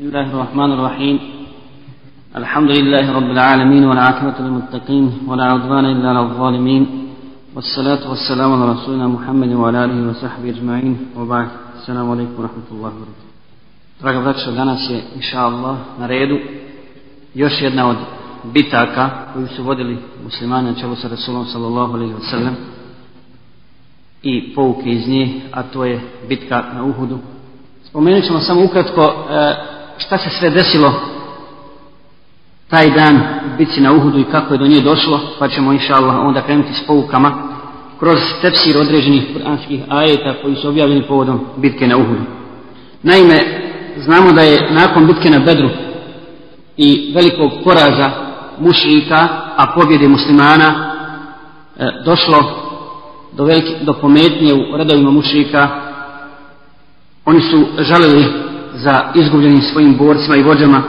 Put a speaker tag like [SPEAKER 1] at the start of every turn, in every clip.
[SPEAKER 1] الله الرحمن الرحيم الحمد لله رب العالمين والعاقبة للمتقين ولا عدوان إلا على الظالمين والصلاة والسلام على رسولنا محمد وعلى آله وصحبه أجمعين وبعد السلام عليكم ورحمة الله وبركاته Draga dakle, braćo, danas je, inša Allah, na redu još jedna od bitaka koju su vodili muslimani na čelu sa Rasulom sallallahu alaihi wa sallam i pouke iz nje, a to je bitka na Uhudu. Spomenut ćemo samo ukratko e, šta se sve desilo taj dan biti na Uhudu i kako je do nje došlo, pa ćemo inša Allah onda krenuti s poukama kroz tepsir određenih kuranskih ajeta koji su objavljeni povodom bitke na Uhudu. Naime, znamo da je nakon bitke na Bedru i velikog poraza mušrika, a pobjede muslimana, e, došlo do, velike, do pometnje u redovima mušrika. Oni su žalili za izgubljenim svojim borcima i vođama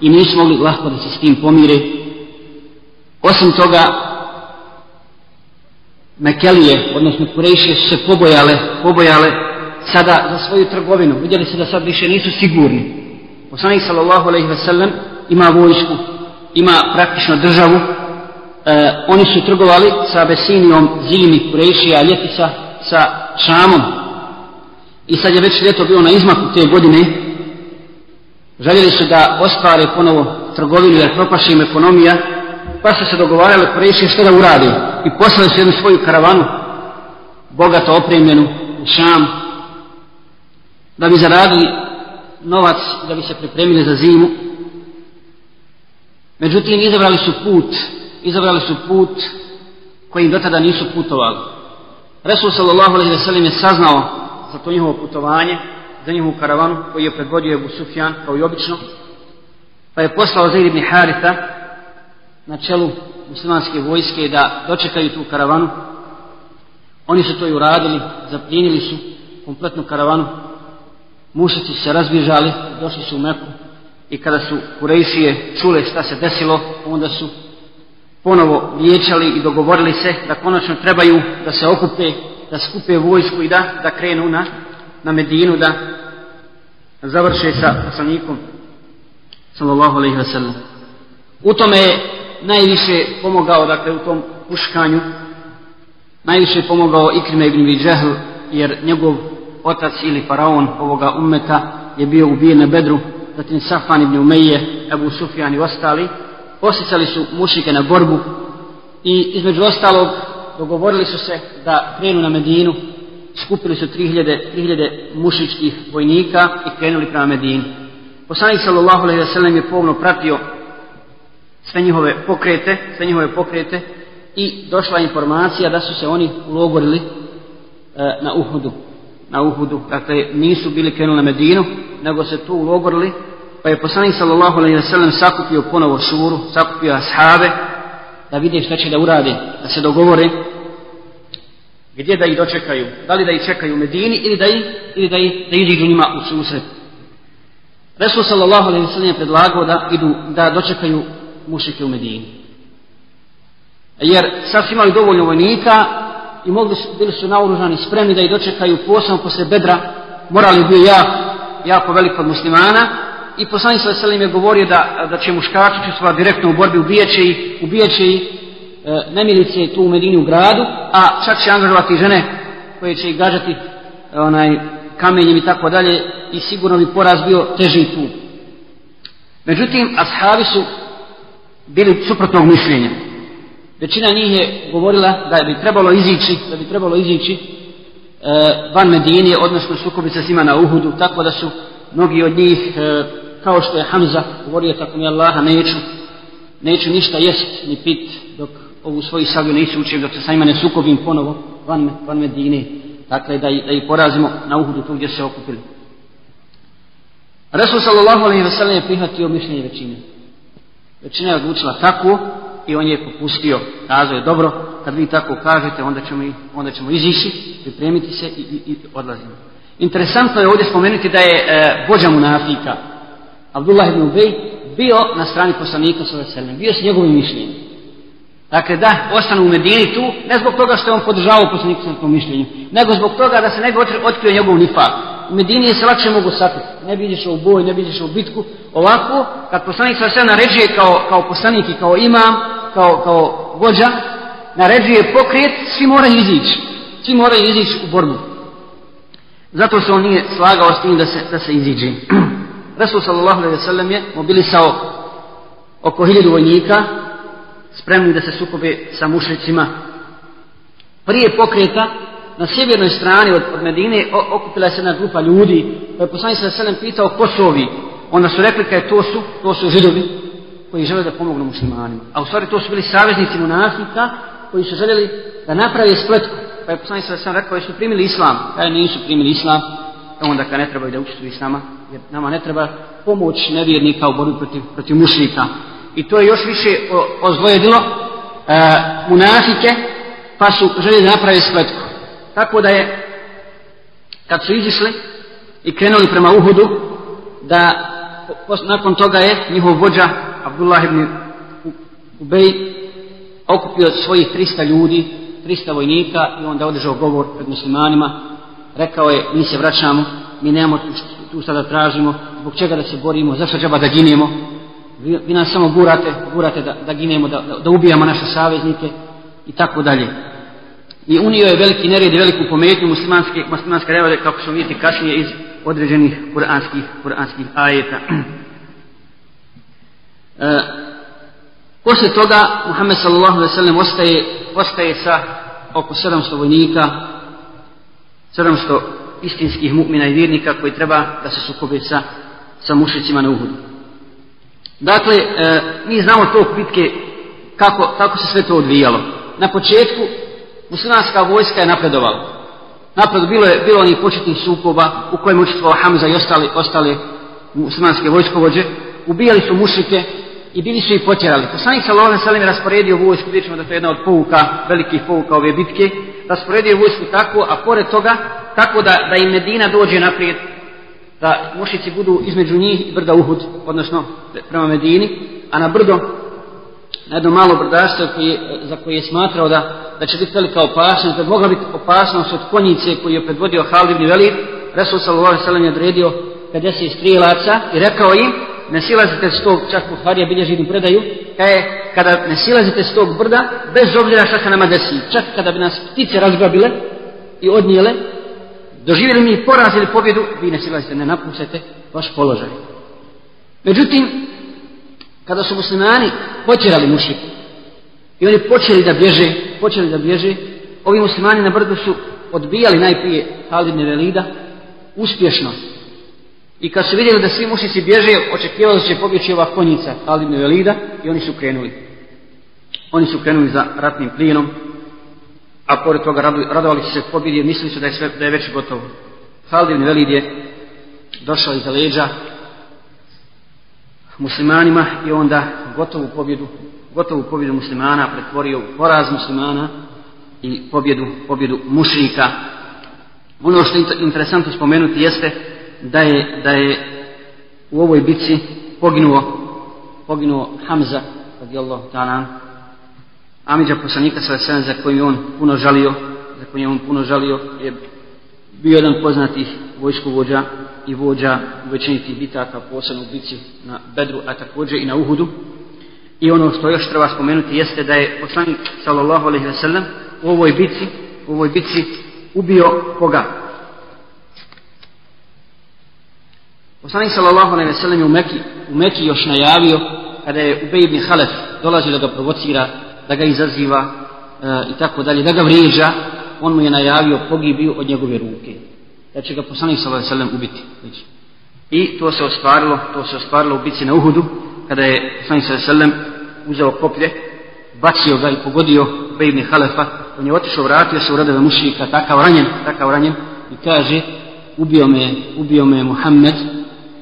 [SPEAKER 1] i nisu mogli lahko da se s tim pomire. Osim toga, Mekelije, odnosno Kurejšije, su se pobojale, pobojale sada za svoju trgovinu. Vidjeli se da sad više nisu sigurni. Poslanik sallallahu alaihi ve sellem ima vojsku, ima praktično državu. E, oni su trgovali sa Besinijom zimi Kurejšija, ljeti sa, sa Šamom, i sad je već ljeto bio na izmaku te godine, željeli su da ostvare ponovo trgovinu jer propaši im ekonomija, pa su se dogovarali preši što da uradi i poslali su jednu svoju karavanu, bogato opremljenu u Šam, da bi zaradili novac, da bi se pripremili za zimu. Međutim, izabrali su put, izabrali su put kojim do tada nisu putovali. Resul sallallahu alaihi ve sellem je saznao za to njihovo putovanje, za njihovu karavanu koji je predvodio Ebu Sufjan, kao i obično, pa je poslao Zaid ibn Haritha na čelu muslimanske vojske da dočekaju tu karavanu. Oni su to i uradili, zapljenili su kompletnu karavanu. Mušici se razbježali, došli su u Meku i kada su Kurejsije čule šta se desilo, onda su ponovo vječali i dogovorili se da konačno trebaju da se okupe da skupe vojsku i da, da krenu na, na Medinu da završe sa poslanikom sallallahu alaihi wasallam u tome je najviše pomogao dakle u tom puškanju najviše je pomogao Ikrime ibn Vidžahl jer njegov otac ili faraon ovoga ummeta je bio ubijen na bedru zatim Safan ibn Umeje, Ebu Sufjan i ostali posjecali su mušike na borbu i između ostalog dogovorili su se da krenu na Medinu, skupili su 3000, 3000 mušičkih vojnika i krenuli prema Medinu. Poslanik sallallahu alejhi ve sellem je pomno pratio sve njihove pokrete, sve njihove pokrete i došla informacija da su se oni ulogorili e, na Uhudu. Na Uhudu, dakle nisu bili krenuli na Medinu, nego se tu ulogorili, pa je poslanik sallallahu alejhi ve sellem sakupio ponovo suru, sakupio ashabe, da vide šta će da urade, da se dogovore gdje da ih dočekaju, da li da ih čekaju u Medini ili da ih, ili da ih da iziđu njima u susret. Resul sallallahu alaihi sallam je predlagao da, idu, da dočekaju mušike u Medini. Jer sad su imali dovoljno vojnika i mogli su, bili su naoružani spremni da ih dočekaju posao posle bedra, moral je bio jako, jako velik od muslimana, i poslanik sa selim je govorio da, da će muškarac učestvovati direktno u borbi, ubijeće i ubijeće i e, nemilice tu u Medini u gradu, a čak će angažovati žene koje će ih gađati e, onaj, kamenjem i tako dalje i sigurno bi poraz bio teži tu. Međutim, ashabi su bili suprotnog mišljenja. Većina njih je govorila da bi trebalo izići, da bi trebalo izići e, van Medinije, odnosno sukobi se s ima na Uhudu, tako da su mnogi od njih e, kao što je Hamza govorio tako mi Allaha neću neću ništa jest ni pit dok ovu svoju sabiju neću učim dok se sa njima ne sukobim ponovo van me, van me dine dakle da, da ih porazimo na uhudu tu gdje se okupili Resul sallallahu alaihi wa sallam je prihvatio mišljenje većine većina je odlučila tako i on je popustio kazao je dobro kad vi tako kažete onda ćemo, onda ćemo izići pripremiti se i, i, i odlazimo Interesantno je ovdje spomenuti da je e, vođa munafika, Abdullah ibn Ubej bio na strani poslanika sa veselim, bio s njegovim mišljenjem. Dakle, da, ostanu u Medini tu, ne zbog toga što je on podržavao poslanika sa mišljenju, nego zbog toga da se ne bi otkrio njegov nifak. U Medini je se lakše mogu satiti. Ne bi išao u boj, ne bi išao u bitku. Ovako, kad poslanik sa veselim naređuje kao, kao poslanik i kao imam, kao, kao vođa, naređuje pokret, svi moraju izići. Svi moraju izići u borbu. Zato se on nije slagao s tim da se, da se iziđe. Resul sallallahu alejhi ve sellem je mobilisao oko 1000 vojnika spremni da se sukobe sa mušricima. Prije pokreta na sjevernoj strani od, od Medine o, okupila se jedna grupa ljudi pa je poslanik sallallahu alejhi pitao ko su ovi? Onda su rekli kaj to su, to su židovi koji žele da pomognu muslimanima. A u stvari to su bili saveznici monasnika koji su željeli da naprave spletku. Pa je poslanik sallallahu alejhi ve sellem rekao jesu primili islam? Kaj nisu primili islam? E onda kad ne trebaju da učestvuju s nama jer nama ne treba pomoć nevjernika u borbi protiv, protiv mušnika. I to je još više ozvojedilo e, munafike, pa su želi da napravi spletku. Tako da je, kad su izišli i krenuli prema Uhudu, da post, nakon toga je njihov vođa, Abdullah ibn Ubej, okupio svojih 300 ljudi, 300 vojnika i onda održao govor pred muslimanima, rekao je, mi se vraćamo, mi nemamo tu što tu sada tražimo, zbog čega da se borimo, zašto treba da ginemo. Vi, vi nas samo gurate, gurate da, da ginemo, da, da, da ubijamo naše saveznike i tako dalje. I unio je veliki nered i veliku pometnju muslimanske, muslimanske revode, kako ćemo vidjeti kasnije iz određenih kuranskih, kuranskih ajeta. E, posle toga, Muhammed sallallahu alaihi sallam ostaje, ostaje sa oko 700 vojnika, 700 istinskih mu'mina i vjernika koji treba da se sukobe sa, sa mušicima na Uhudu. Dakle, e, mi znamo to bitke kako, kako se sve to odvijalo. Na početku muslimanska vojska je napredovala. Napred bilo je bilo onih početnih sukoba u kojem učitvala Hamza i ostali, ostale muslimanske vojskovođe. Ubijali su mušike i bili su ih potjerali. Poslanik Salome Salim je rasporedio vojsku, vidjet ćemo da to je jedna od pouka, velikih pouka ove bitke, rasporedio vojsku tako, a pored toga tako da, da im Medina dođe naprijed, da mušici budu između njih i brda Uhud, odnosno prema Medini, a na brdo, na jedno malo brdašce koje, za koje je smatrao da, da će biti velika opasnost, da mogla biti opasnost od konjice koji je predvodio Halid ibn Velid, Resul sallallahu alaihi sallam je odredio 50 strijelaca i rekao im, ne silazite s tog, čak Buharija bilježi jednu predaju, kaj, e, kada ne silazite s tog brda, bez obzira šta se nama desi, čak kada bi nas ptice razgrabile i odnijele, doživjeli mi poraz ili pobjedu, vi ne silazite, ne napusete vaš položaj. Međutim, kada su muslimani potjerali mušiku i oni počeli da bježe, počeli da bježe, ovi muslimani na brdu su odbijali najprije Halidne velida uspješno. I kad su vidjeli da svi mušici bježe, očekivali da će pobjeći ova konjica Halidne velida i oni su krenuli. Oni su krenuli za ratnim plijenom, a pored toga radovali su se pobjedi, mislili su da je, sve, da je već gotovo. Halid ibn Velid je došao iza leđa muslimanima i onda gotovu pobjedu, gotovu pobjedu muslimana pretvorio u poraz muslimana i pobjedu, pobjedu mušnika. Ono što je interesantno spomenuti jeste da je, da je u ovoj bici poginuo, poginuo Hamza radijallahu ta'ala Amidža poslanika sa sve za kojim je on puno žalio, za kojim je on puno žalio, je bio jedan poznatih vojskovođa i vođa u većini tih bitaka, posebno u bici na Bedru, a također i na Uhudu. I ono što još treba spomenuti jeste da je poslanik sallallahu alaihi ve sellem u ovoj bici, u ovoj bici ubio koga? Poslanik sallallahu alaihi ve sellem je u Mekiji, u Mekiji još najavio kada je Ubej ibn Halef dolazio da ga provocira da ga izaziva eh, i tako dalje, da ga vrijeđa, on mu je najavio pogibiju od njegove ruke. Da će ga poslanik sa vaselem ubiti. I to se ostvarilo, to se ostvarilo u bici na Uhudu, kada je poslanik sa vaselem uzeo koplje, bacio ga i pogodio bejbni halefa, on je otišao, vratio se u radove mušika, takav ranjen, takav ranjen, i kaže, ubio me, ubio me Muhammed,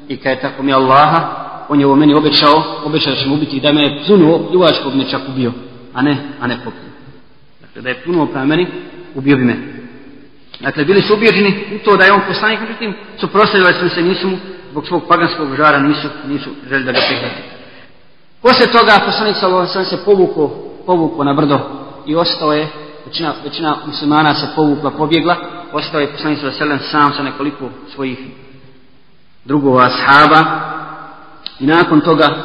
[SPEAKER 1] i kada je tako mi Allaha, on je ovo meni obećao, obećao da će mu ubiti, da me je pljunuo, ljubačkog nečak ubio a ne, a ne kopni. Dakle, da je puno prema meni, ubio bi me. Dakle, bili su ubijeđeni u to da je on poslanik, međutim, su prostavili su se, nisu mu, zbog svog paganskog žara, nisu, nisu želi da ga prihvati. Posle toga, poslanik sa sam se povukao, povukao na brdo i ostao je, većina, većina muslimana se povukla, pobjegla, ostao je poslanik sa sam sa nekoliko svojih drugova, ashaba, I nakon toga,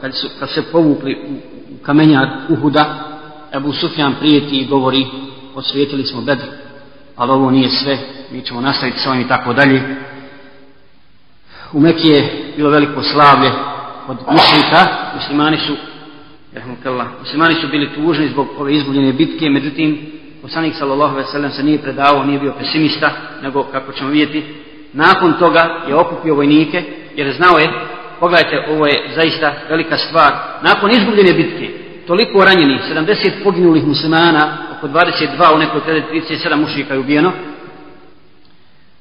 [SPEAKER 1] kad, su, kad se povukli u, u kamenja Uhuda, Ebu Sufjan prijeti i govori, osvijetili smo bedr, ali ovo nije sve, mi ćemo nastaviti s ovim i tako dalje. U Mekije je bilo veliko slavlje od mušnika, muslimani su Rahmatullah. Muslimani su bili tužni zbog ove izgubljene bitke, međutim, poslanik sallallahu ve sellem se nije predavao, nije bio pesimista, nego, kako ćemo vidjeti, nakon toga je okupio vojnike, jer znao je pogledajte, ovo je zaista velika stvar. Nakon izgubljene bitke, toliko ranjenih, 70 poginulih muslimana, oko 22 u nekoj predaj, 37 mušnika je ubijeno,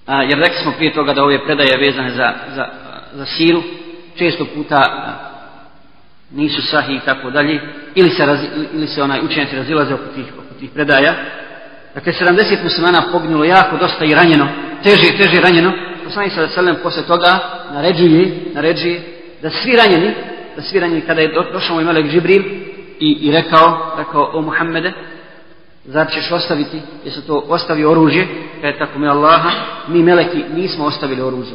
[SPEAKER 1] a, jer rekli smo prije toga da ove predaje vezane za, za, za siru, često puta a, nisu sahi i tako dalje, ili se, raz, ili se onaj učenjaci razilaze oko tih, oko tih predaja. Dakle, 70 muslimana poginulo jako dosta i ranjeno, teže i teže ranjeno, poslanik sada selem posle toga naređuje, naređuje da svi ranjeni, da svi ranjeni kada je do, došao moj melek Žibril i, i rekao, rekao o Muhammede, zar ćeš ostaviti, jesu to ostavi oružje, kada je tako mi Allaha, mi meleki nismo ostavili oružje.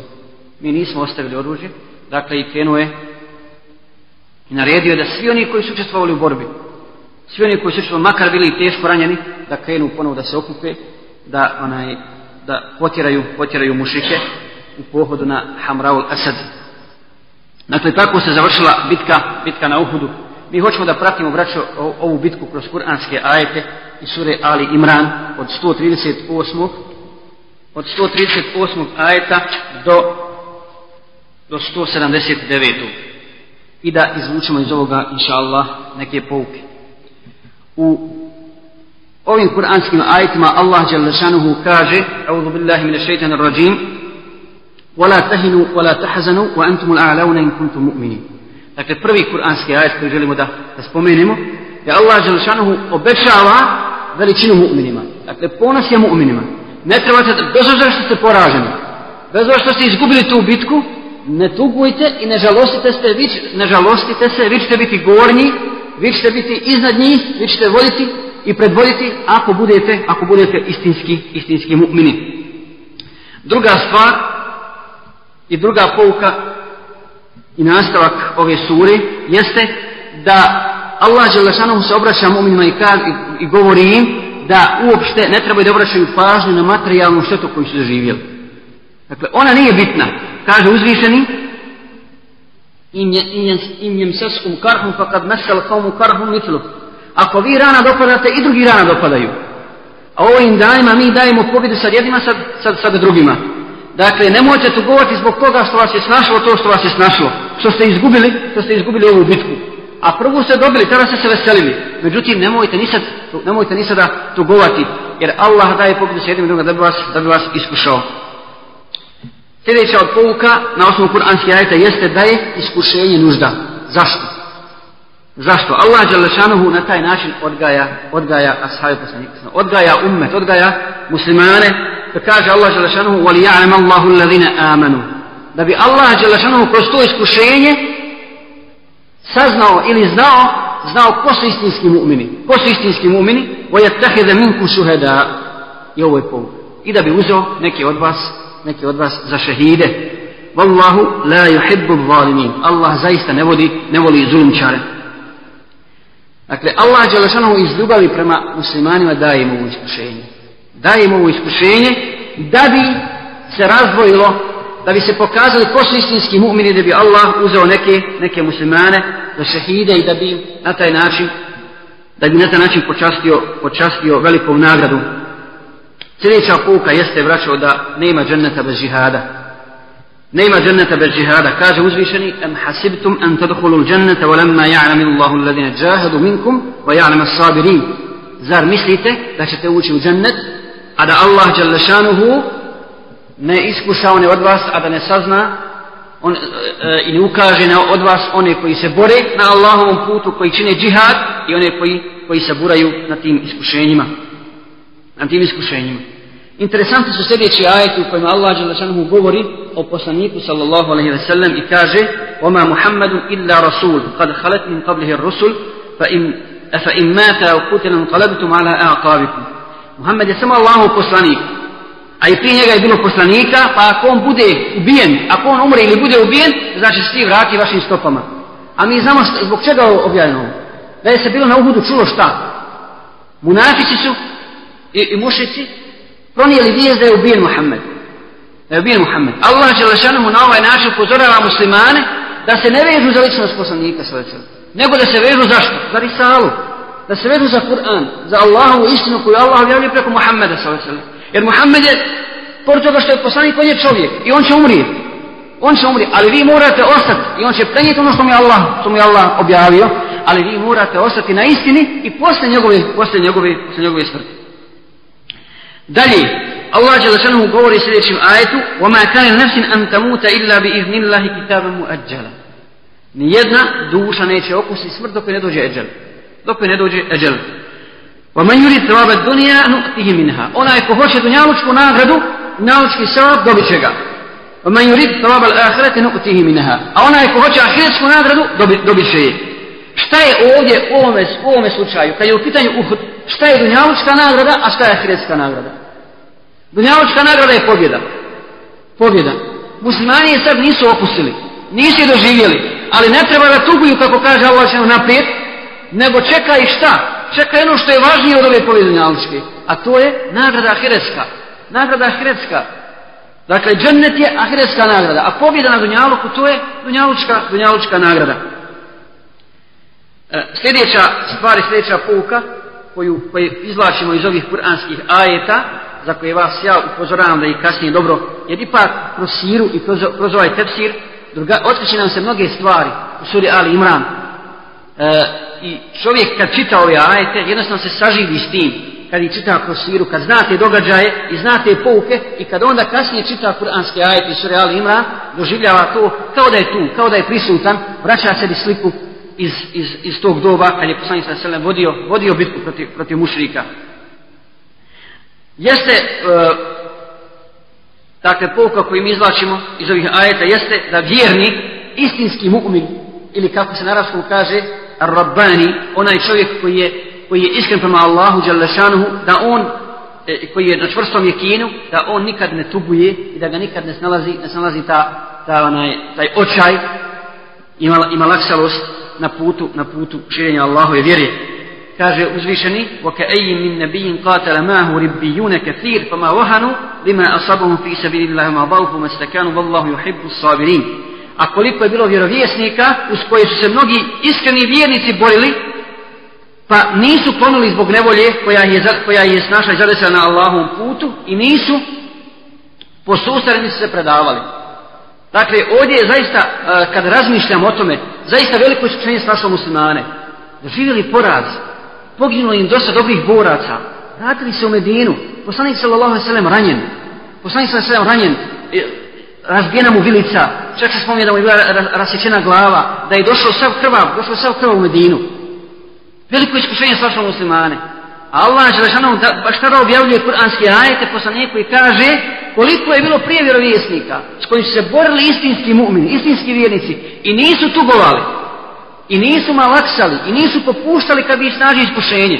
[SPEAKER 1] Mi nismo ostavili oružje, dakle i krenuo je i naredio je da svi oni koji su učestvovali u borbi, svi oni koji su učestvovali, makar bili teško ranjeni, da krenu ponovo da se okupe, da onaj, da potjeraju, potjeraju mušike u pohodu na Hamraul Asad. Dakle, tako se završila bitka, bitka na Uhudu. Mi hoćemo da pratimo, braćo, ovu bitku kroz kuranske ajete i sure Ali Imran od 138. od 138. ajeta do do 179. i da izvučemo iz ovoga inša Allah neke pouke. U ovim kuranskim ajetima Allah dželle šanehu kaže auzu billahi minešejtanir racim wala tahinu wala tahzanu wa antum al'auna in kuntum mu'minin dakle prvi kuranski ajet koji želimo da, da spomenemo je Allah dželle šanehu obećava veličinu mu'minima dakle ponos je mu'minima ne trebate da bez obzira što ste poraženi bez obzira što ste izgubili tu bitku ne tugujte i ne žalostite se vi ne žalostite se vi ćete biti gornji vi ćete biti iznad njih vi ćete voditi i predvoditi ako budete ako budete istinski istinski mu'mini. Druga stvar i druga pouka i nastavak ove sure jeste da Allah Đelešanom se obraća mu'minima i, kad, i, i govori im da uopšte ne treba da obraćaju pažnju na materijalnu štetu koju su doživjeli. Dakle, ona nije bitna. Kaže uzvišeni im je im je im je sasum karhum fakad masal qawmu karhum mithluhu Ako vi rana dopadate, i drugi rana dopadaju. A ovim danima mi dajemo pobjedu sad jednima, sad, sad, sad drugima. Dakle, ne možete tugovati zbog toga što vas je snašlo to što vas je snašlo. Što ste izgubili, što ste izgubili ovu bitku. A prvu ste dobili, tada ste se veselili. Međutim, nemojte ni sad, nemojte ni sada tugovati. Jer Allah daje pobjedu sa jednima druga da bi vas, da bi vas iskušao. Sljedeća od pouka na osnovu kuranskih ajta jeste da je iskušenje nužda. Zašto? Zašto? Allah Đalešanuhu na taj način odgaja, odgaja ashaju poslanika. Odgaja ummet, odgaja muslimane. Pa kaže Allah Đalešanuhu, وَلِ يَعْلَمَ اللَّهُ الَّذِينَ آمَنُوا Da bi Allah Đalešanuhu kroz to iskušenje saznao ili znao, znao ko su istinski mu'mini. Ko su istinski mu'mini? وَيَتَّحِذَ مِنْكُ شُهَدَا I ovo je povuk. I da bi uzeo neki od vas, neki od vas za šehide. وَاللَّهُ لَا يُحِبُّ الظَّالِمِينَ Allah zaista ne vodi, ne voli zulumčare. Dakle, Allah Đelešanov iz ljubavi prema muslimanima daje im ovo iskušenje. Daje im ovo iskušenje da bi se razvojilo, da bi se pokazali ko su istinski mu'mini, da bi Allah uzeo neke, neke muslimane za šehide i da bi na taj način da bi na taj način počastio, počastio velikom nagradu. Sljedeća pouka jeste vraćao da nema dženneta bez žihada. Nema dženneta bez džihada. Kaže uzvišeni, Am hasibtum an tadhulul dženneta walamma ja'lami Allahu alladhina jahadu minkum wa ja'lami sabirin. Zar mislite da ćete ući u džennet, a da Allah jalla šanuhu ne iskusa one od vas, a da ne sazna on, e, e, i ne ukaže na od vas one koji se bore na Allahovom putu, koji čine džihad i one koji, koji se buraju na tim iskušenjima. Na tim iskušenjima. Interesantni su sljedeći ajeti u kojima Allah Đelešanuhu govori o poslaniku sallallahu alaihi ve sellem i kaže وَمَا مُحَمَّدٌ إِلَّا رَسُولٌ قَدْ خَلَتْ مِنْ قَبْلِهِ الرُّسُلُ فَإِنْ فَإِنْ مَاتَ أَوْ قُتِلَ انْقَلَبْتُمْ عَلَىٰ أَعْقَابِكُمْ Muhammed je samo Allahov poslanik. A i prije njega je bilo poslanika, pa ako on bude ubijen, ako on umre ili bude ubijen, znači svi vrati vašim stopama. A mi znamo zbog čega objavljeno ovo. Da je se bilo na uhudu čulo šta? Munafici su i, i mušici, pronijeli vijest da je ubijen Muhammed. Da je ubijen Muhammed. Allah će lešanomu na ovaj način upozorava muslimane da se ne vežu za ličnost poslanika sa lecele. Nego da se vežu za što? Za risalu. Da se vežu za Kur'an. Za Allahovu istinu koju Allah objavlja preko Muhammeda sa lecele. Jer Muhammed je, pored toga što je poslanik, on je čovjek. I on će umrijeti. On će umri, ali vi morate ostati i on će prenijeti ono što mu je Allah, što mu je Allah objavio, ali vi morate ostati na istini i posle njegove, posle njegove, posle njegove smrti. Dalje, Allah je lešanuhu govori sljedećim ajetu وَمَا كَنِ نَفْسٍ أَن تَمُوتَ إِلَّا بِإِذْنِ اللَّهِ كِتَابًا مُؤَجَّلًا Nijedna duša neće okusiti smrt dok ne dođe eđel. Dok ne dođe eđel. وَمَنْ يُرِي ثَوَابَ الدُّنِيَا نُقْتِهِ مِنْهَا Onaj ko hoće dunjalučku nagradu, dunjalučki savab dobit će ga. وَمَنْ يُرِي ثَوَابَ الْآخِرَةِ نُقْتِهِ مِنْهَا A onaj ko hoće ahiretsku nagradu, dobit će je šta je ovdje u ovome, u ovome slučaju, kad je u pitanju Uhud, šta je dunjavučka nagrada, a šta je hredska nagrada. Dunjavučka nagrada je pobjeda. Pobjeda. Muslimani je sad nisu opustili, nisu je doživjeli, ali ne treba da tuguju, kako kaže Allah na naprijed, nego čeka i šta? Čeka jedno što je važnije od ove pobjede dunjavučke, a to je nagrada hredska. Nagrada hredska. Dakle, džennet je ahiretska nagrada, a pobjeda na dunjavuku to je dunjavučka, dunjavučka nagrada. nagrada. E, sljedeća stvar i sljedeća pouka koju, koju izlačimo iz ovih kuranskih ajeta za koje vas ja upozoravam da ih kasnije dobro jer ipak kroz siru i kroz, kroz ovaj tepsir druga, otkriće nam se mnoge stvari u suri Ali Imran e, i čovjek kad čita ove ajete jednostavno se saživi s tim kad ih čita kroz siru, kad znate događaje i znate pouke i kad onda kasnije čita kuranske ajete i suri Ali Imran doživljava to kao da je tu kao da je prisutan, vraća sebi sliku iz, iz, iz tog doba kad je poslanik sa selem vodio, vodio bitku protiv, protiv mušrika. Jeste e, dakle pouka koju mi izvlačimo iz ovih ajeta jeste da vjerni istinski mu'min ili kako se naravno kaže Rabbani, onaj čovjek koji je, koji je iskren prema Allahu Đalešanuhu, da on e, koji je na čvrstom jekinu, da on nikad ne tubuje i da ga nikad ne snalazi, ne snalazi ta, ta, onaj, taj očaj, ima, ima laksalost na putu na putu širenja Allahove vjere. Kaže uzvišeni: "Wa ka'ayyi min nabiyyin qatala ma'ahu ribbiyun kathir fama wahanu lima asabahum fi sabilillahi ma dawfu mastakanu wallahu yuhibbu sabirin A koliko je bilo vjerovjesnika uz koje su se mnogi iskreni vjernici borili, pa nisu klonuli zbog nevolje koja je, koja je snašla i zadesila na Allahovom putu i nisu posustarani se predavali. Dakle, ovdje je zaista, e, kad razmišljam o tome, zaista veliko iskušenje spasilo muslimane. Živjeli poraz, poginulo im dosta dobrih boraca, vratili se u Medinu, poslanik sallallahu alaihi sallam ranjen, poslanik sallallahu alaihi ranjen, razbijena mu vilica, čak se spominje da mu je bila rasjećena glava, da je došao sav krvav, došao sav krvav u Medinu. Veliko iskušenje spasilo muslimane. muslimane. Allah će lešanom baš tada objavljuje kuranski ajete poslaniku i kaže koliko je bilo prije vjerovjesnika s kojim su se borili istinski mu'mini, istinski vjernici i nisu tugovali i nisu malaksali i nisu popuštali kad bi snaži iskušenje.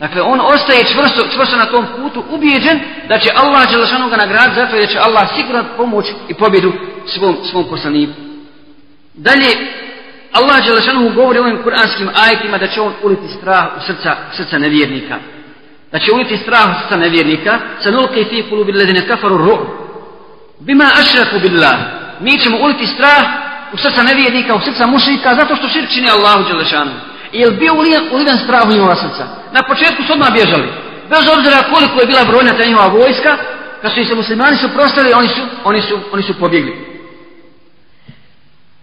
[SPEAKER 1] Dakle, on ostaje čvrsto, čvrsto na tom putu ubijeđen da će Allah Đelešanu ga nagrad zato da će Allah sigurno pomoć i pobjedu svom, svom poslaniku. Dalje, Allah Đelešanu govori ovim kuranskim ajetima da će on uliti strah u srca, u srca nevjernika. Da će uliti strah u srca nevjernika sa nulke i fiku lubi ledine kafaru ru. Bima ašraku billah. Mi ćemo uliti strah u srca nevjernika, u srca mušnika zato što šir čini Allahu Đelešanu. I je li bio uliven, uliven strah u njihova srca? Na početku su odmah bježali. Bez obzira koliko je bila brojna ta njihova vojska, kad su i se muslimani su prostali, oni su, oni su, oni su pobjegli.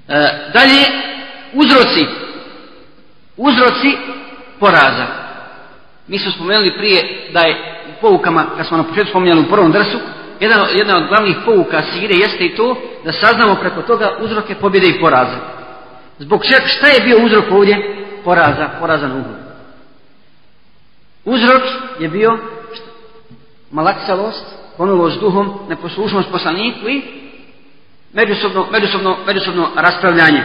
[SPEAKER 1] E, dalje, uzroci uzroci poraza mi smo spomenuli prije da je u poukama kad smo na početku spomenuli u prvom drsu jedan, jedna od glavnih pouka sire jeste i to da saznamo preko toga uzroke pobjede i poraza zbog čega šta je bio uzrok ovdje poraza, poraza na uhu uzrok je bio malaksalost ponulo s duhom, neposlušnost poslaniku i međusobno, međusobno, međusobno raspravljanje.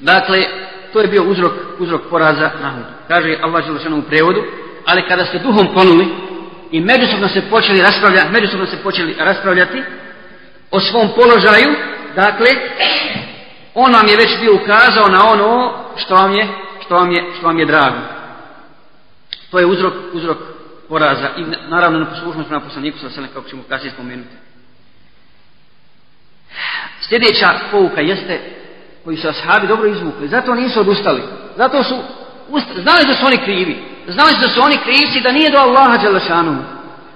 [SPEAKER 1] Dakle, to je bio uzrok, uzrok poraza na hudu. Kaže Allah je u prevodu, ali kada ste duhom ponuli i međusobno se počeli raspravljati, međusobno se počeli raspravljati o svom položaju, dakle, on vam je već bio ukazao na ono što vam je, što vam je, što vam je drago. To je uzrok, uzrok poraza i naravno na poslušnost na poslaniku sa sve kako ćemo kasnije spomenuti. Sljedeća pouka jeste koji su ashabi dobro izvukli. Zato nisu odustali. Zato su ust... znali da su oni krivi. Znali su da su oni krivci da nije do Allaha Đelešanu.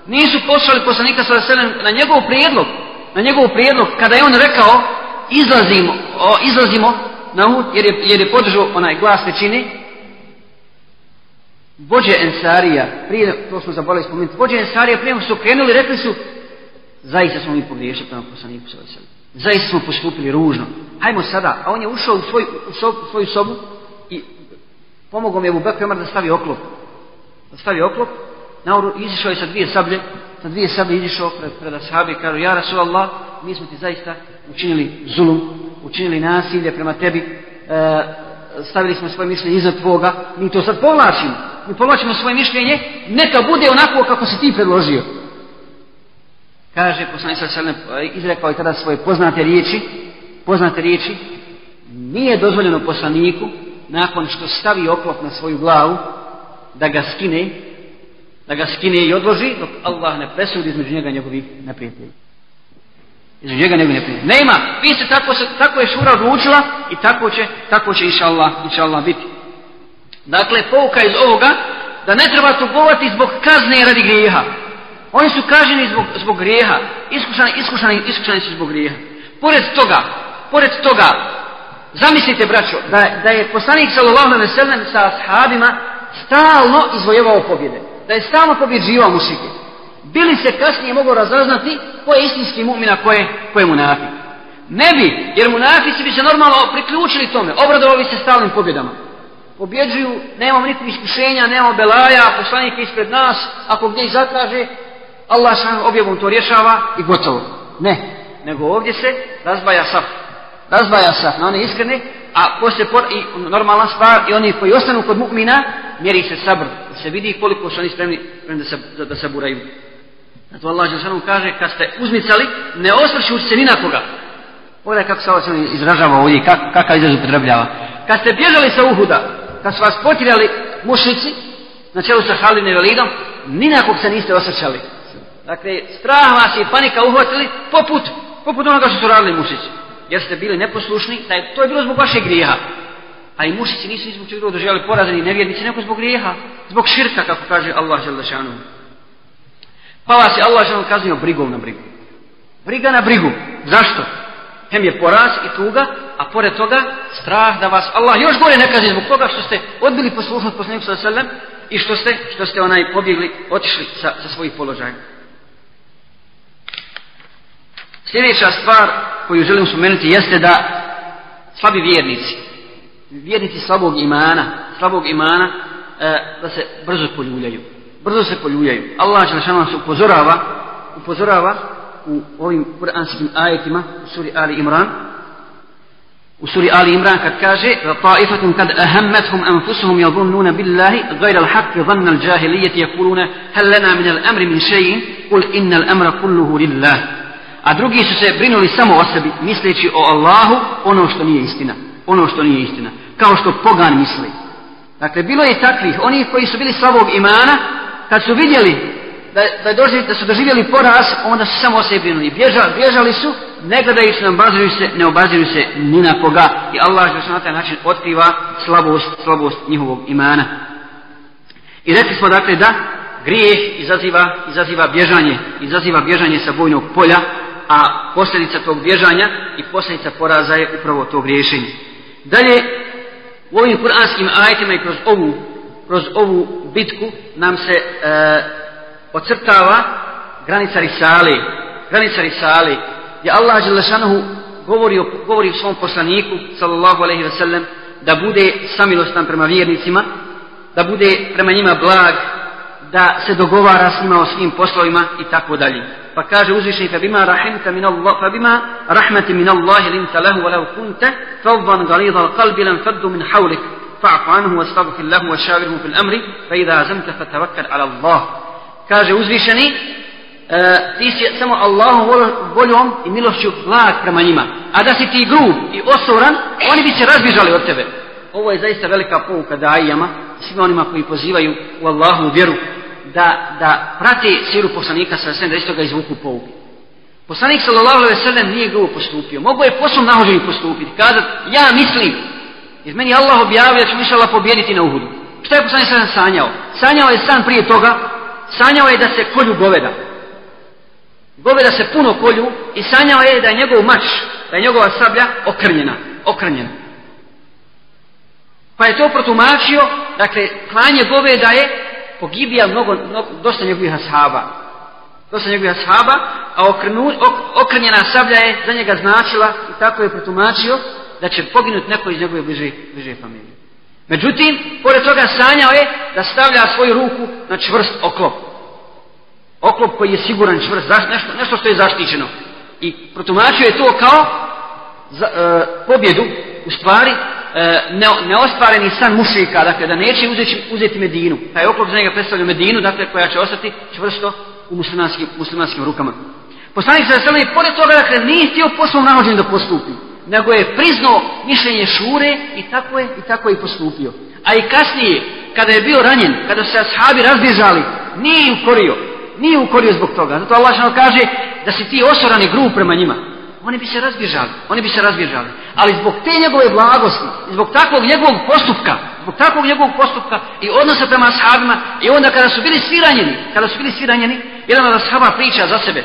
[SPEAKER 1] Nisu poslali poslanika sa selem na njegov prijedlog. Na njegov prijedlog kada je on rekao izlazimo, o, izlazimo na ut jer je, jer je podržao onaj glas većini. Vođe Ensarija, prije, to smo zaboravili spomenuti, vođe Ensarija prije su krenuli rekli su zaista smo mi pogriješili prema poslaniku sa selem. Zaista smo postupili ružno ajmo sada, a on je ušao u, svoj, u, so, u svoju sobu i pomogao mi je Bubek Omar da stavi oklop. Da stavi oklop, nauru, izišao je sa dvije sablje, sa dvije sablje izišao pred, pred Ashabi i kažu, ja Rasulallah, mi smo ti zaista učinili zulum, učinili nasilje prema tebi, e, stavili smo svoje mišljenje iznad tvoga, mi to sad povlačimo, mi povlačimo svoje mišljenje, neka bude onako kako si ti predložio. Kaže, poslanica Selem, izrekao je tada svoje poznate riječi, poznate riječi, nije dozvoljeno poslaniku, nakon što stavi oklop na svoju glavu, da ga skine, da ga skine i odloži, dok Allah ne presudi između njega njegovih neprijatelji. Između njega njegovih neprijatelji. Nema, vi ste tako, se, tako je šura odlučila i tako će, tako će inša Allah, inša Allah biti. Dakle, pouka iz ovoga, da ne treba tugovati zbog kazne radi grijeha. Oni su kaženi zbog, zbog grijeha. Iskušani, iskušani, iskušani su zbog grijeha. Pored toga, pored toga, zamislite, braćo, da, da je poslanik sallallahu alejhi ve sellem sa ashabima stalno izvojevao pobjede, da je stalno pobjeđivao mušike. Bili se kasnije mogu razaznati ko je istinski mu'min, a ko je, ko je munafik. Ne bi, jer munafici bi se normalno priključili tome, obradovali se stalnim pobjedama. Pobjeđuju, nemamo nikog iskušenja, nemamo belaja, poslanik je ispred nas, ako gdje ih zatraže, Allah sam objevom to rješava i gotovo. Ne, nego ovdje se razbaja safu razdvaja se na one iskrene, a poslije por, i normalna stvar, i oni koji ostanu kod mu'mina, mjeri se sabr, da se vidi koliko su oni spremni, spremni da, se, da, da saburaju. Zato Allah je sanom kaže, kad ste uzmicali, ne osvršujući se ni na koga. Ovo je kako se ovo izražava ovdje, kak, kakav izraz upotrebljava. Kad ste bježali sa Uhuda, kad su vas potirali mušnici, na čelu sa Halim i Velidom, ni na kog se niste osvrćali. Dakle, strah vas i panika uhvatili poput, poput onoga što su radili mušnici jer ste bili neposlušni, taj, to je bilo zbog vašeg grijeha. A i mušici nisu zbog čega doželjali porazani nevjernici, nego zbog grijeha, zbog širka, kako kaže Allah žel dašanu. Pa vas je Allah žel kaznio brigom na brigu. Briga na brigu. Zašto? Hem je poraz i tuga, a pored toga strah da vas Allah još gore ne kazni zbog toga što ste odbili poslušnost poslanika sallallahu alejhi ve sellem i što ste što ste onaj pobjegli, otišli sa sa svojih položaja. Sljedeća stvar koju želim spomenuti jeste da slabi vjernici, vjernici slabog imana, slabog imana e, da se brzo poljuljaju. Brzo se poljuljaju. Allah Đelešanu se upozorava, upozorava u ovim kuranskim ajetima u suri Ali Imran u suri Ali Imran kad kaže طائفة kad أهمتهم أنفسهم يظنون بالله غير الحق ظن الجاهلية يقولون هل لنا من الأمر من شيء قل إن الأمر كله لله a drugi su se brinuli samo o sebi, misleći o Allahu ono što nije istina. Ono što nije istina. Kao što pogan misli. Dakle, bilo je takvih, oni koji su bili slabog imana, kad su vidjeli da, da, doživ, da su doživjeli poraz, onda su samo o sebi brinuli. Bježa, bježali su, ne gledaju se, ne obaziruju se, ne obaziruju se ni na koga. I Allah što na taj način otkriva slabost, slabost njihovog imana. I rekli smo dakle da grijeh izaziva, izaziva bježanje, izaziva bježanje sa bojnog polja, a posljedica tog bježanja i posljedica poraza je upravo to griješenje. Dalje, u ovim kuranskim ajetima i kroz ovu, kroz ovu bitku nam se e, ocrtava granica Risale. Granica Risale je Allah Đelešanohu govori, govori u svom poslaniku, sallallahu aleyhi ve sellem, da bude samilostan prema vjernicima, da bude prema njima blag, da se dogovara s njima o svim poslovima i tako dalje. Pa kaže uzvišenje, fa bima rahimta min Allah, fa bima rahmati min Allahi linta lehu, wa lehu kunte, fa uvan galidha al kalbi lan faddu min hawlik, fa'afu anhu, wa stavu fillahu, wa šavirhu fil amri, fa idha azamta, fa tavakkal ala Allah. Kaže uzvišeni, e, ti si samo Allahu voljom i milošću vlad prema njima, a da si ti grub i osoran, oni bi se razbižali od tebe. Ovo je zaista velika pouka da ajama, svima onima koji pozivaju u Allahu vjeru, da, da prati siru poslanika sa sve, da isto ga izvuku pouke. Poslanik sallallahu alejhi ve sellem nije grubo postupio. Mogu je poslom nahođenju postupiti. Kada ja mislim, iz meni Allah objavio da ću inshallah pobijediti na Uhudu. Šta je poslanik sallallahu sanjao? Sanjao je san prije toga, sanjao je da se kolju goveda. Goveda se puno kolju i sanjao je da je njegov mač, da je njegova sablja okrnjena, okrnjena. Pa je to protumačio, dakle, klanje goveda je pogibija mnogo, mnogo dosta njegovih ashaba. Dosta njegovih ashaba, a okrenu, ok, okrenjena sablja je za njega značila i tako je protumačio da će poginuti neko iz njegove bliže, bliže familije. Međutim, pored toga sanjao je da stavlja svoju ruku na čvrst oklop. Oklop koji je siguran čvrst, nešto, nešto što je zaštićeno. I protumačio je to kao za, e, pobjedu, u stvari, E, ne, neostvareni san mušika, dakle, da neće uzeti, uzeti Medinu. Pa je oklop za njega predstavljao Medinu, dakle, koja će ostati čvrsto u muslimanskim, muslimanskim rukama. Poslanik sa strane, pored toga, dakle, nije htio poslom nalođen da postupi, nego je priznao mišljenje šure i tako je i tako je i postupio. A i kasnije, kada je bio ranjen, kada se ashabi razbježali, nije im korio. Nije ukorio zbog toga. Zato Allah kaže da si ti osorani gru prema njima oni bi se razbježali, oni bi se razbježali. Ali zbog te njegove blagosti, zbog takvog njegovog postupka, zbog takvog njegovog postupka i odnosa prema ashabima, i onda kada su bili sviranjeni, kada su bili sviranjeni, jedan od ashaba priča za sebe,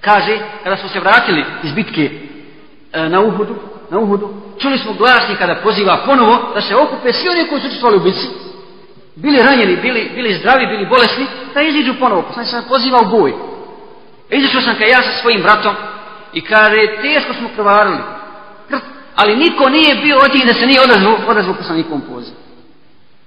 [SPEAKER 1] kaže, kada smo se vratili iz bitke e, na Uhudu, na Uhudu, čuli smo glasnika da poziva ponovo da se okupe svi oni koji su učestvali u bitci, bili ranjeni, bili, bili zdravi, bili bolesni, da iziđu ponovo, poslani znači, se poziva u boj. Izišao sam kao ja sa svojim bratom, i kaže, teško smo krvarili. Ali niko nije bio od njih da se nije odazvao, odazvao poslanikom pozivu.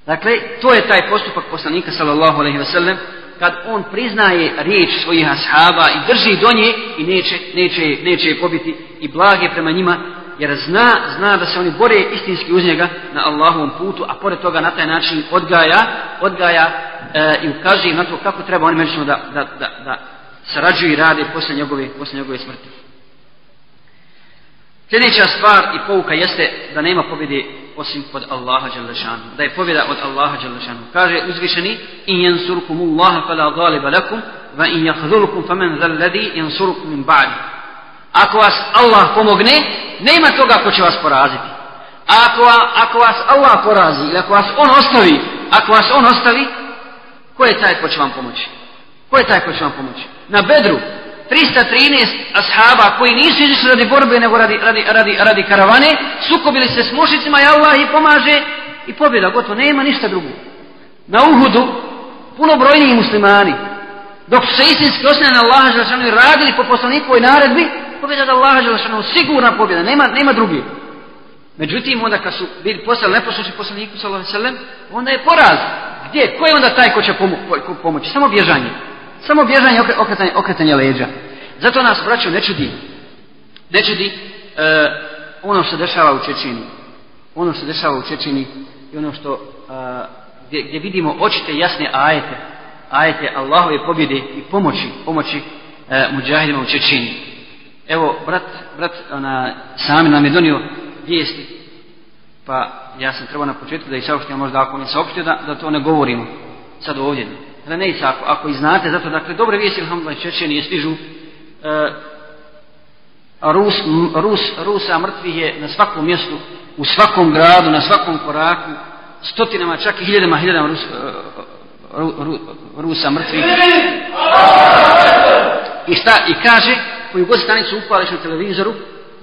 [SPEAKER 1] Dakle, to je taj postupak poslanika, sallallahu alaihi wasallam, kad on priznaje riječ svojih ashaba i drži do nje i neće, neće, neće je pobiti i blage prema njima, jer zna, zna da se oni bore istinski uz njega na Allahovom putu, a pored toga na taj način odgaja, odgaja e, i ukaže im na to kako treba oni međusobno da, da, da, da sarađuju i rade posle njegove, posle njegove smrti. Sljedeća stvar i pouka jeste da nema pobjede osim kod Allaha Đalešanu. Da je pobjeda od Allaha Đalešanu. Kaže uzvišeni, in jensurkum Allaha fala galiba lakum, va in jahzulkum fa men zalladi jensurkum in ba'di. Ako vas Allah pomogne, nema toga ko će vas poraziti. Ako, ako vas Allah porazi, ili ako vas On ostavi, ako vas On ostavi, ko je taj ko će vam pomoći? Ko je taj ko će vam pomoći? Na bedru, 313 ashaba koji nisu izišli radi borbe nego radi, radi, radi, radi karavane sukobili se s mušicima i Allah i pomaže i pobjeda gotovo nema ništa drugo na Uhudu puno brojniji muslimani dok su se istinski osnijeli na Allaha Želešanu i radili po poslanikovoj naredbi pobjeda da Allaha Želešanu sigurna pobjeda nema, nema drugi međutim onda kad su bili poslali neposlušni poslaniku sallam, onda je poraz gdje, ko je onda taj ko će pomo ko pomoći samo bježanje Samo bježanje, okretanje, okretanje leđa. Zato nas, braćo, ne čudi. Ne čudi e, ono što se dešava u Čečini. Ono što se dešava u Čečini i ono što e, gdje, gdje, vidimo očite jasne ajete. Ajete Allahove pobjede i pomoći, pomoći e, muđahidima u Čečini. Evo, brat, brat ona, sami nam je donio vijesti. Pa ja sam trebao na početku da i saopštio, možda ako mi saopštio, da, da to ne govorimo sad ovdje. Renejca, ako, ako i znate, zato dakle, dobre vijesti, alhamdulillah, Čečeni je stižu, e, Rus, Rus, Rusa mrtvih je na svakom mjestu, u svakom gradu, na svakom koraku, stotinama, čak i hiljadama, hiljadama Rus, e, Ru, Ru, Rusa mrtvih. I, sta, I kaže, koju god stanicu upališ na televizoru,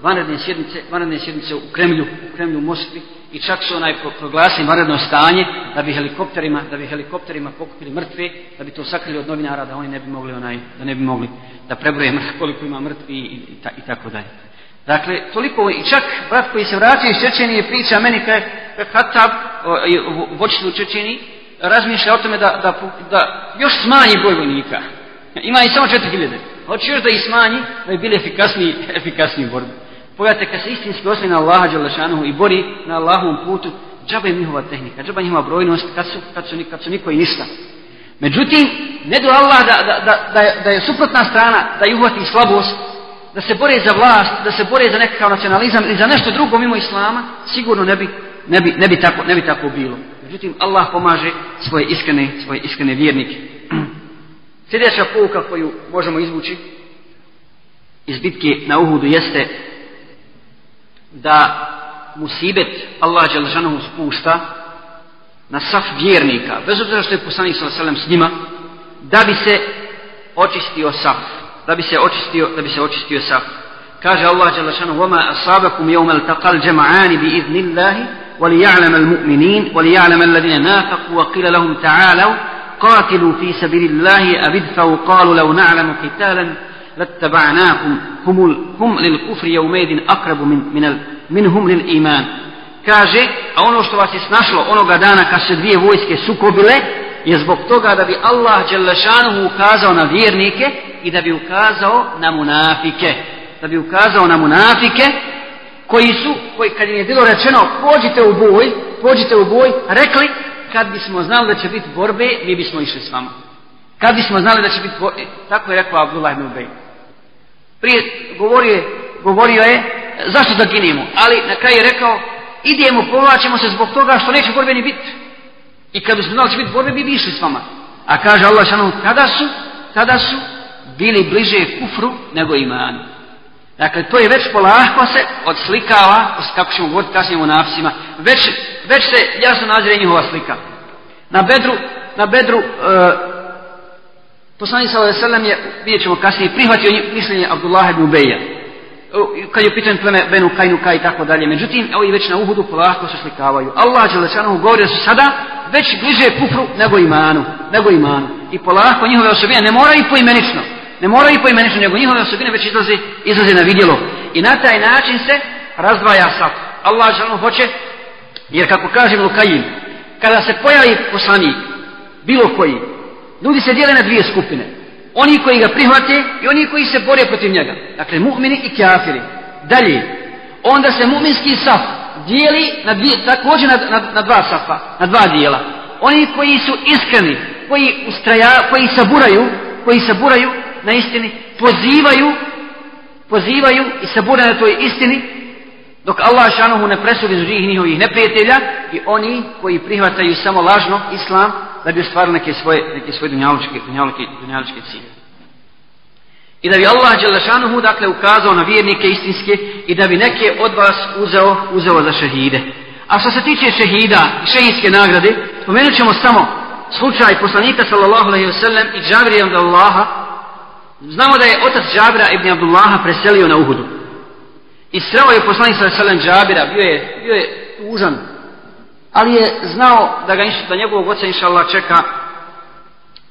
[SPEAKER 1] vanredne sjednice, vanredne sjednice u Kremlju, u Kremlju u Moskvi, i čak su onaj proglasili vanredno stanje da bi helikopterima da bi helikopterima pokupili mrtve da bi to sakrili od novinara da oni ne bi mogli onaj da ne bi mogli da prebroje koliko ima mrtvi i, i, i tako dalje dakle toliko i čak brat koji se vratio iz Čečenije priča meni kaj Hatab e, vočni u Čečeni razmišlja o tome da, da, da još smanji broj vojnika ima i samo 4000 hoće još da ih smanji da bi bili efikasniji, efikasniji borbi Pogledajte, kad se istinski osvije na Allaha Đalešanohu i bori na Allahovom putu, džaba je njihova tehnika, džaba je njihova brojnost, kad su, kad su, kad su niko i ništa. Međutim, ne do Allah da, da, da, da, je, da je suprotna strana, da juhvati slabost, da se bore za vlast, da se bore za nekakav nacionalizam ili za nešto drugo mimo Islama, sigurno ne bi, ne bi, ne bi, tako, ne bi tako bilo. Međutim, Allah pomaže svoje iskrene, svoje iskrene vjernike. Sljedeća pouka koju možemo izvući iz bitke na Uhudu jeste da musibet Allah Đelešanu spušta na saf vjernika, bez obzira što je poslanik sa sallallahu s njima, da bi se očistio saf, da bi se očistio, da bi se očistio saf. Kaže Allah Đelešanu: "Wama asabakum yawma al-taqal jam'an bi idnillahi وليعلم المؤمنين وليعلم الذين نافقوا وقيل لهم تعالوا قاتلوا في سبيل الله أبدفوا قالوا لو نعلم قتالا lattaba'nakum hum, hum lil kufri jaumedin akrabu min, min, min hum lil iman. Kaže, a ono što vas je snašlo onoga dana kad se dvije vojske sukobile, je zbog toga da bi Allah Đelešanuhu ukazao na vjernike i da bi ukazao na munafike. Da bi ukazao na munafike koji su, koji kad im je bilo rečeno pođite u boj, pođite u boj, rekli kad bismo znali da će biti borbe, mi bismo išli s vama. Kad bismo znali da će biti borbe, tako je rekao Abdullah ibn Ubejn prije govorio je, govorio je zašto da ginemo, ali na kraju je rekao idemo, povlačimo se zbog toga što neće borbeni bit. I kad bismo znali će biti borbe, bi bi išli s vama. A kaže Allah šanom, kada su, kada su bili bliže kufru nego imanu. Dakle, to je već polako se odslikava, kako ćemo govoriti kasnije u nafsima, već, već se jasno nazire njihova slika. Na bedru, na bedru, e, Poslanik sallallahu alejhi ve sellem je vidjet ćemo kasnije prihvatio mišljenje Abdullah ibn Ubeja. Kad je pitan pleme Benu Kainu Kaj i tako dalje. Međutim, evo i već na Uhudu polako se slikavaju. Allah Đelešanohu govori da su sada već bliže kufru nego imanu. Nego imanu. I polako njihove osobine ne moraju poimenično. Ne moraju poimenično, nego njihove osobine već izlaze, izlaze na vidjelo. I na taj način se razdvaja sad. Allah Đelešanohu hoće, jer kako kažem Lukajim, kada se pojavi poslanik, bilo koji, Ljudi se dijele na dvije skupine. Oni koji ga prihvate i oni koji se bore protiv njega. Dakle, mu'mini i kafiri. Dalje, onda se mu'minski saf dijeli na dvije, također na, na, na dva safa, na dva dijela. Oni koji su iskreni, koji ustraja, koji saburaju, koji saburaju na istini, pozivaju, pozivaju i sabure na toj istini, dok Allah šanuhu ne presudi zrih njihovih neprijatelja i oni koji prihvataju samo lažno islam da bi ostvarili neke svoje, neke svoje dunjaličke, dunjaličke, dunjaličke cilje. I da bi Allah Đelešanuhu dakle ukazao na vjernike istinske i da bi neke od vas uzeo, uzeo za šehide. A što se tiče šehida i šehidske nagrade, spomenut ćemo samo slučaj poslanika sallallahu alaihi wasallam i Džabrija Allaha. Znamo da je otac Džabra ibn Abdullaha preselio na Uhudu. I sreo je poslanik sa Selem Džabira, bio je, bio je tužan. Ali je znao da ga da njegovog oca inša Allah čeka,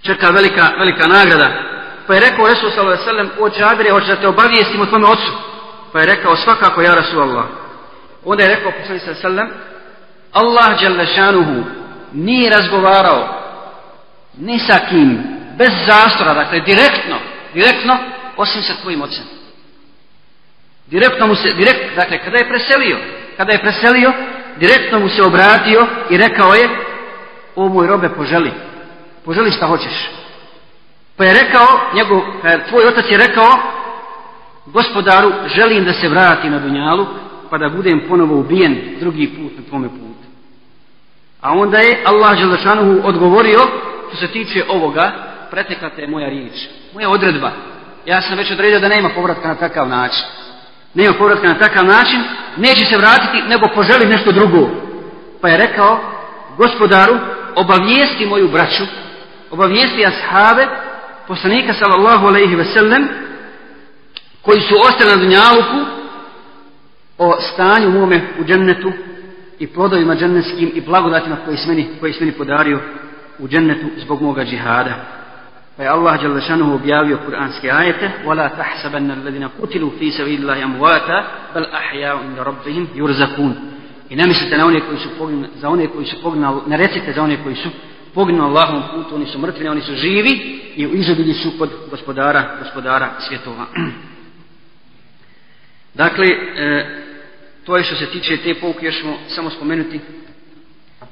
[SPEAKER 1] čeka velika, velika nagrada. Pa je rekao Resul sa Selem, o Džabire, hoće da te obavijestim o tvome ocu. Pa je rekao, svakako ja Rasul Allah. Onda je rekao poslanik sa Selem, Allah Đelešanuhu nije razgovarao ni sa kim, bez zastora, dakle, direktno, direktno, osim sa tvojim ocem direktno mu se, direkt, dakle, kada je preselio, kada je preselio, direktno mu se obratio i rekao je, o moj robe, poželi, poželi šta hoćeš. Pa je rekao, njegov, pa je, tvoj otac je rekao, gospodaru, želim da se vrati na Dunjalu, pa da budem ponovo ubijen drugi put na tvome putu. A onda je Allah Želešanuhu odgovorio, što se tiče ovoga, pretekla te moja riječ, moja odredba. Ja sam već odredio da nema povratka na takav način nema povratka na takav način, neće se vratiti, nego poželi nešto drugo. Pa je rekao, gospodaru, obavijesti moju braću, obavijesti ashave, poslanika sallallahu alaihi ve sellem, koji su ostali na dunjaluku, o stanju mome u džennetu i plodovima džennetskim i blagodatima koji se meni, koji se meni podario u džennetu zbog moga džihada. Pa je Allah Đalešanuhu objavio kuranske ajete وَلَا تَحْسَبَنَّ الَّذِنَ قُتِلُوا فِي سَوِيلِ اللَّهِ أَمْوَاتَ بَلْ أَحْيَاوا مِنْ رَبِّهِمْ يُرْزَقُونَ I ne mislite na one koji su poginuli, za one koji su poginuli, ne recite za one koji su poginuli Allahom putu, oni su mrtvi, oni su živi i u izobili su kod gospodara, gospodara svjetova. dakle, e, to je što se tiče te pouke, još ćemo samo spomenuti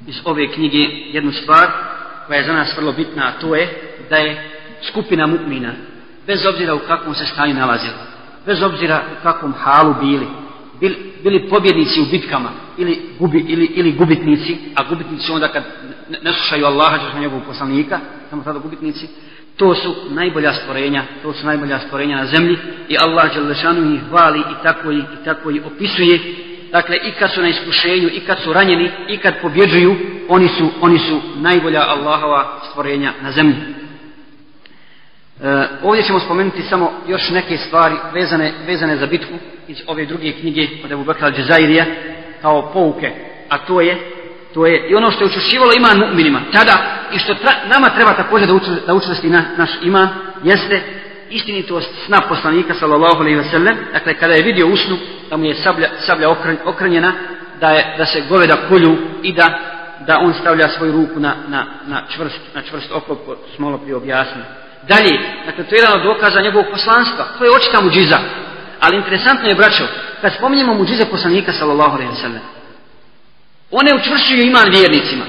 [SPEAKER 1] iz ove knjige jednu stvar koja je za nas vrlo bitna, a to je da je skupina mu'mina, bez obzira u kakvom se stanju nalazili, bez obzira u kakvom halu bili, bili, bili pobjednici u bitkama ili, gubi, ili, ili gubitnici, a gubitnici onda kad ne slušaju Allaha, češ na njegovu poslanika, samo tada gubitnici, to su najbolja stvorenja, to su najbolja stvorenja na zemlji i Allah Đelešanu ih hvali i tako ih, i tako ih opisuje. Dakle, i kad su na iskušenju, i kad su ranjeni, i kad pobjeđuju, oni su, oni su najbolja Allahova stvorenja na zemlji. E, ovdje ćemo spomenuti samo još neke stvari vezane, vezane za bitku iz ove druge knjige od Ebu Bekala Džezairija kao pouke, a to je to je i ono što je učušivalo iman mu'minima tada i što tra, nama treba također da, uču, da učvrsti na, naš iman jeste istinitost sna poslanika sallallahu alaihi wasallam dakle kada je vidio usnu da mu je sablja, sablja okren, okrenjena da, je, da se goveda kolju i da da on stavlja svoju ruku na, na, na, čvrst, na čvrst oklop, smo malo prije objasnili dalje, nakon to je jedan od dokaza njegovog poslanstva, to je očita muđiza. Ali interesantno je, braćo, kad spominjemo muđize poslanika, sallallahu alaihi sallam, one učvršuju iman vjernicima,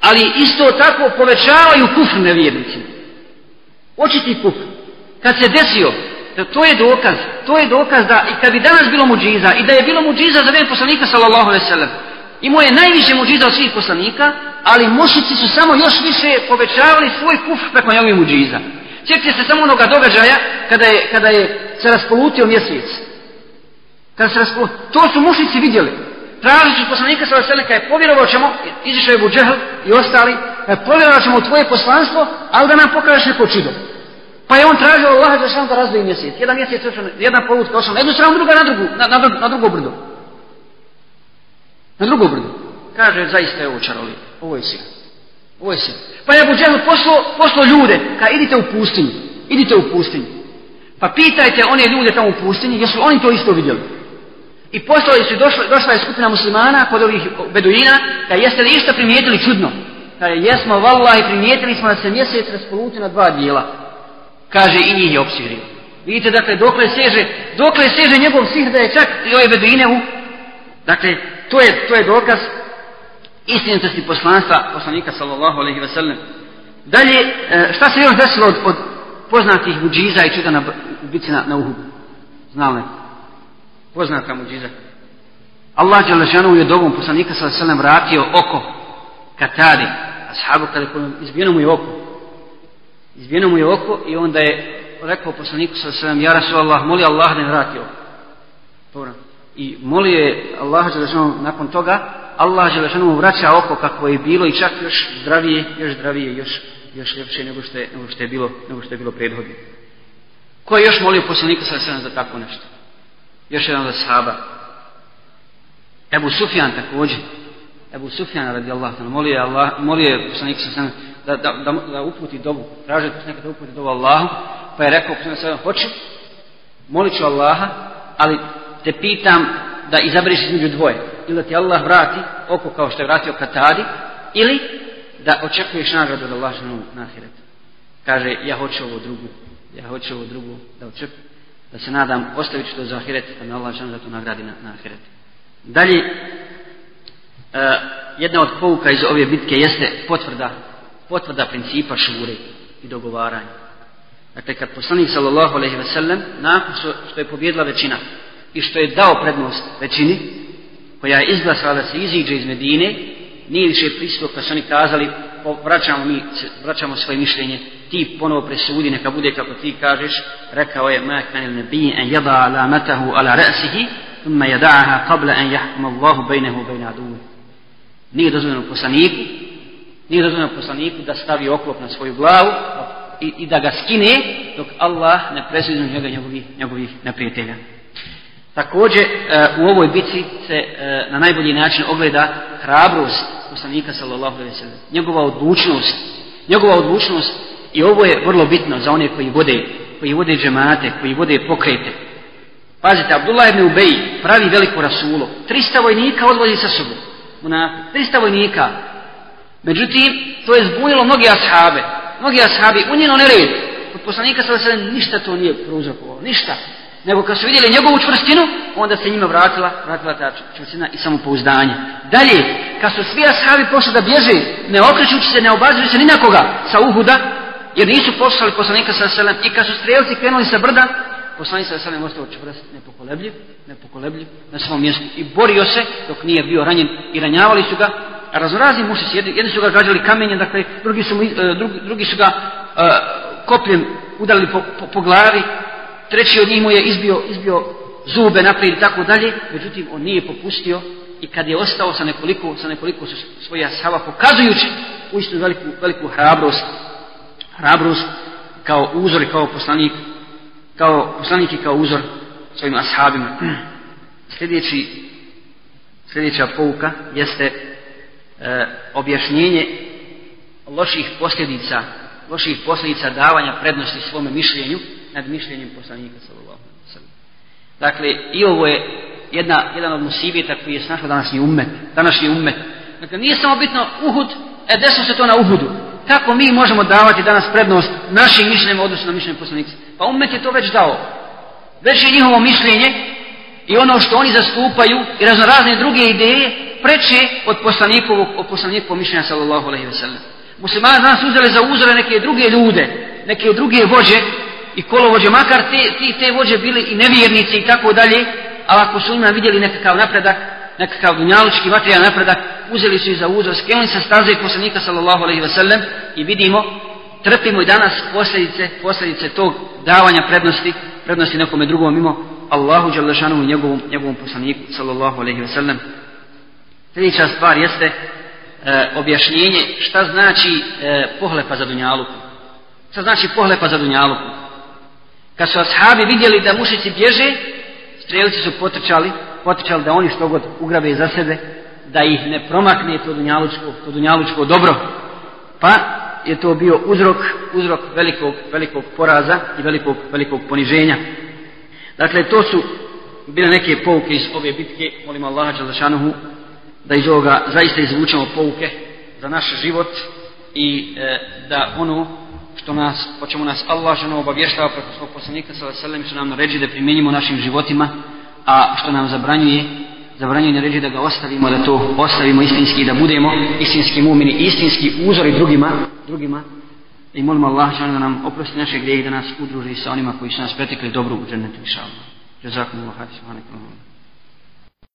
[SPEAKER 1] ali isto tako povećavaju kufr nevjernicima. Očiti kufr. Kad se desio, da to je dokaz, to je dokaz da i kad bi danas bilo muđiza, i da je bilo muđiza za vijem poslanika, sallallahu alaihi sallam, Imao je najviše muđiza od svih poslanika, ali mušici su samo još više povećavali svoj kuf preko njegovih muđiza. Sjetite se samo onoga događaja kada je, kada je se raspolutio mjesec. Kada se raspolutio. To su mušici vidjeli. Tražili su poslanika sa vasene kada je povjerovao ćemo, izišao je Buđehl i ostali, kada je povjerovao ćemo u tvoje poslanstvo, ali da nam pokažeš neko čido. Pa je on tražio Allah za šan da razvoji mjesec. Jedan mjesec, jedna polutka, osam, jednu stranu, druga na drugu, na, na, na drugo brdo. Na drugo brdo. Kaže, zaista je ovo čarolije. Ovo je sjeg. Ovo je sjeg. Pa je Buđehl poslao, poslao ljude. Ka idite u pustinju. Idite u pustinju. Pa pitajte one ljude tamo u pustinji, jesu oni to isto vidjeli. I poslali su, došla, došla je skupina muslimana kod ovih beduina, da jeste li išta primijetili čudno? Kaže, jesmo, vallaha, i primijetili smo da se mjesec raspoluti na dva dijela. Kaže, i njih je obsirio. Vidite, dakle, dokle seže, dokle seže njegov sihr da je čak i ove beduine u... Dakle, to je, to je dokaz istinitosti poslanstva poslanika sallallahu alaihi ve sellem. Dalje, e, šta se još desilo od, od poznatih muđiza i čuda na bici na, na uhubu? Znali? Poznata muđiza. Allah Đelešanu je dobom poslanika sallallahu alaihi ve sellem vratio oko Katari, ashabu kada je izbijeno mu je oko. Izbijeno mu je oko i onda je rekao poslaniku sallallahu alaihi ve sellem, ja Rasulallah, moli Allah da mi vrati oko. Dobro i molio je Allaha Đelešanu nakon toga, Allah Đelešanu mu vraća oko kako je bilo i čak još zdravije, još zdravije, još, još ljepše nego što je, nego što je bilo, nego što je bilo prethodno. Ko je još molio poslanika sa za tako nešto? Još jedan od sahaba. Ebu Sufjan također. Ebu Sufjan radi Allah, molio je, Allah, molio je poslanik sa da, da, da, da uputi dobu, traže poslanika da uputi dobu Allahu, pa je rekao poslanik sa sve, hoće, molit ću Allaha, ali te pitam da izabriš između dvoje. Ili da ti Allah vrati oko kao što je vratio Katari, ili da očekuješ nagradu da ulaži na nahiret. Kaže, ja hoću ovo drugu, ja hoću ovo drugu da očekuje, da se nadam, ostavit ću to za ahiret, da pa me Allah za to nagradi na, na ahiret. Dalje, uh, jedna od pouka iz ove bitke jeste potvrda, potvrda principa šure i dogovaranja. Dakle, kad poslanik sallallahu alaihi ve sellem, nakon što je pobjedila većina, i što je dao prednost većini koja je izglasala da se iziđe iz Medine nije više pristup kad pa su oni kazali vraćamo, mi, vraćamo svoje mišljenje ti ponovo presudi neka bude kako ti kažeš rekao je ma kan il nabiji en jada ala matahu ala rasihi umma jada'aha qabla en jahkuma Allahu bejnehu bejna aduhu nije dozvoljeno poslaniku nije dozvoljeno poslaniku da stavi oklop na svoju glavu i, i da ga skine dok Allah ne presudi njega njegovih, njegovih neprijatelja njegovi, njegovi, njegovi, njegovi. Također e, u ovoj bitci se e, na najbolji način ogleda hrabrost poslanika sallallahu alejhi ve sellem. Njegova odlučnost, njegova odlučnost i ovo je vrlo bitno za one koji vode koji vode džemate, koji vode pokrete. Pazite, Abdullah ibn Ubej pravi veliko rasulo. 300 vojnika odvozi sa sobom. Muna, 300 vojnika. Međutim, to je zbunilo mnogi ashabe. Mnogi ashabi, u njeno nered. Kod poslanika sada se ništa to nije prouzrokovalo. Ništa nego kad su vidjeli njegovu čvrstinu, onda se njima vratila, vratila ta čvrstina i samopouzdanje. Dalje, kad su svi ashabi pošli da bježe, ne okrećući se, ne obazili se ni na koga sa Uhuda, jer nisu poslali poslanika sa selem, i kad su strelci krenuli sa brda, poslanik sa selem ostao čvrst, nepokolebljiv, nepokolebljiv na svom mjestu i borio se dok nije bio ranjen i ranjavali su ga. A razorazni muši jedni, jedni su ga gađali kamenjem, dakle, drugi su, mu, e, drugi, drugi su ga uh, kopljem udali po, po, po glavi, treći od njih mu je izbio, izbio zube naprijed i tako dalje, međutim on nije popustio i kad je ostao sa nekoliko, sa nekoliko svoja sava pokazujući u istinu veliku, veliku hrabrost, hrabrost kao uzor i kao poslanik, kao poslanik i kao uzor svojim ashabima. Sljedeći, sljedeća pouka jeste e, objašnjenje loših posljedica loših posljedica davanja prednosti svome mišljenju nad mišljenjem poslanika sallallahu alejhi ve sellem. Dakle, i ovo je jedna jedan od musibeta koji je snašao današnji ummet, današnji ummet. Dakle, nije samo bitno Uhud, e desno se to na Uhudu. Kako mi možemo davati danas prednost našim mišljenjem odnosno na mišljenje poslanika? Pa ummet je to već dao. Već je njihovo mišljenje i ono što oni zastupaju i razno razne druge ideje preče od poslanikovog od poslanikovog mišljenja sallallahu alejhi ve sellem muslimani nas uzeli za uzore neke druge ljude, neke druge vođe i kolovođe, makar te, ti, te vođe bili i nevjernici i tako dalje, ali ako su ima vidjeli nekakav napredak, nekakav dunjalički materijal napredak, uzeli su i za uzor, skrenuli sa staze poslanika sallallahu alaihi wasallam i vidimo, trpimo i danas posljedice, posljedice tog davanja prednosti, prednosti nekome drugom mimo Allahu Đalešanu i njegovom, njegovom poslaniku sallallahu alaihi wasallam. Treća stvar jeste E, objašnjenje šta znači e, pohlepa za dunjaluku. Šta znači pohlepa za dunjaluku? Kad su ashabi vidjeli da mušici bježe, strelci su potrčali, potrčali da oni što god ugrabe za sebe, da ih ne promakne to dunjalučko, to dunjalučko dobro. Pa je to bio uzrok, uzrok velikog, velikog poraza i velikog, velikog poniženja. Dakle, to su bile neke pouke iz ove bitke, molim Allaha Đalašanuhu, da iz ovoga zaista izvučemo pouke za naš život i e, da ono što nas, o čemu nas Allah žena obavještava preko svog poslanika sa vaselem što nam naređuje da primjenimo našim životima a što nam zabranjuje zabranjuje naređuje da ga ostavimo da to ostavimo istinski da budemo istinski mumini istinski uzori drugima drugima i molim Allah žena da nam oprosti naše grije i da nas udruži sa onima koji su nas pretekli dobro u džennetu i šalma Jazakumullahu hafizu hanekumullahu